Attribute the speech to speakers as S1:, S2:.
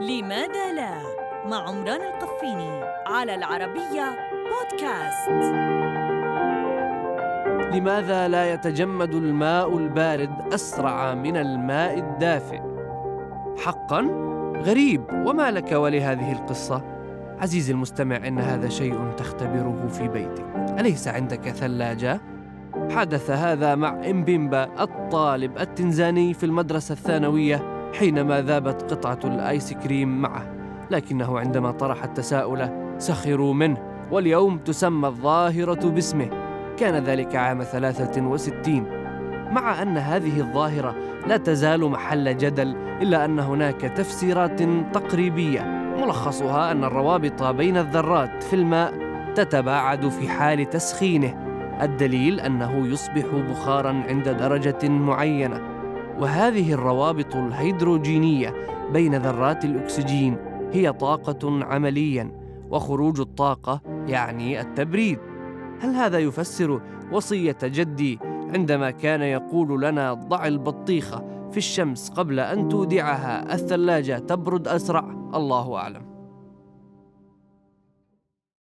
S1: لماذا لا مع عمران القفيني على العربية بودكاست
S2: لماذا لا يتجمد الماء البارد أسرع من الماء الدافئ؟ حقا غريب وما لك ولهذه القصة؟ عزيزي المستمع إن هذا شيء تختبره في بيتك أليس عندك ثلاجة؟ حدث هذا مع إمبيمبا الطالب التنزاني في المدرسة الثانوية حينما ذابت قطعة الآيس كريم معه لكنه عندما طرح التساؤل سخروا منه واليوم تسمى الظاهرة باسمه. كان ذلك عام 63 مع أن هذه الظاهرة لا تزال محل جدل إلا أن هناك تفسيرات تقريبية ملخصها أن الروابط بين الذرات في الماء تتباعد في حال تسخينه. الدليل أنه يصبح بخارا عند درجة معينة. وهذه الروابط الهيدروجينية بين ذرات الأكسجين هي طاقة عمليا وخروج الطاقة يعني التبريد. هل هذا يفسر وصية جدي عندما كان يقول لنا ضع البطيخة في الشمس قبل أن تودعها الثلاجة تبرد أسرع الله أعلم.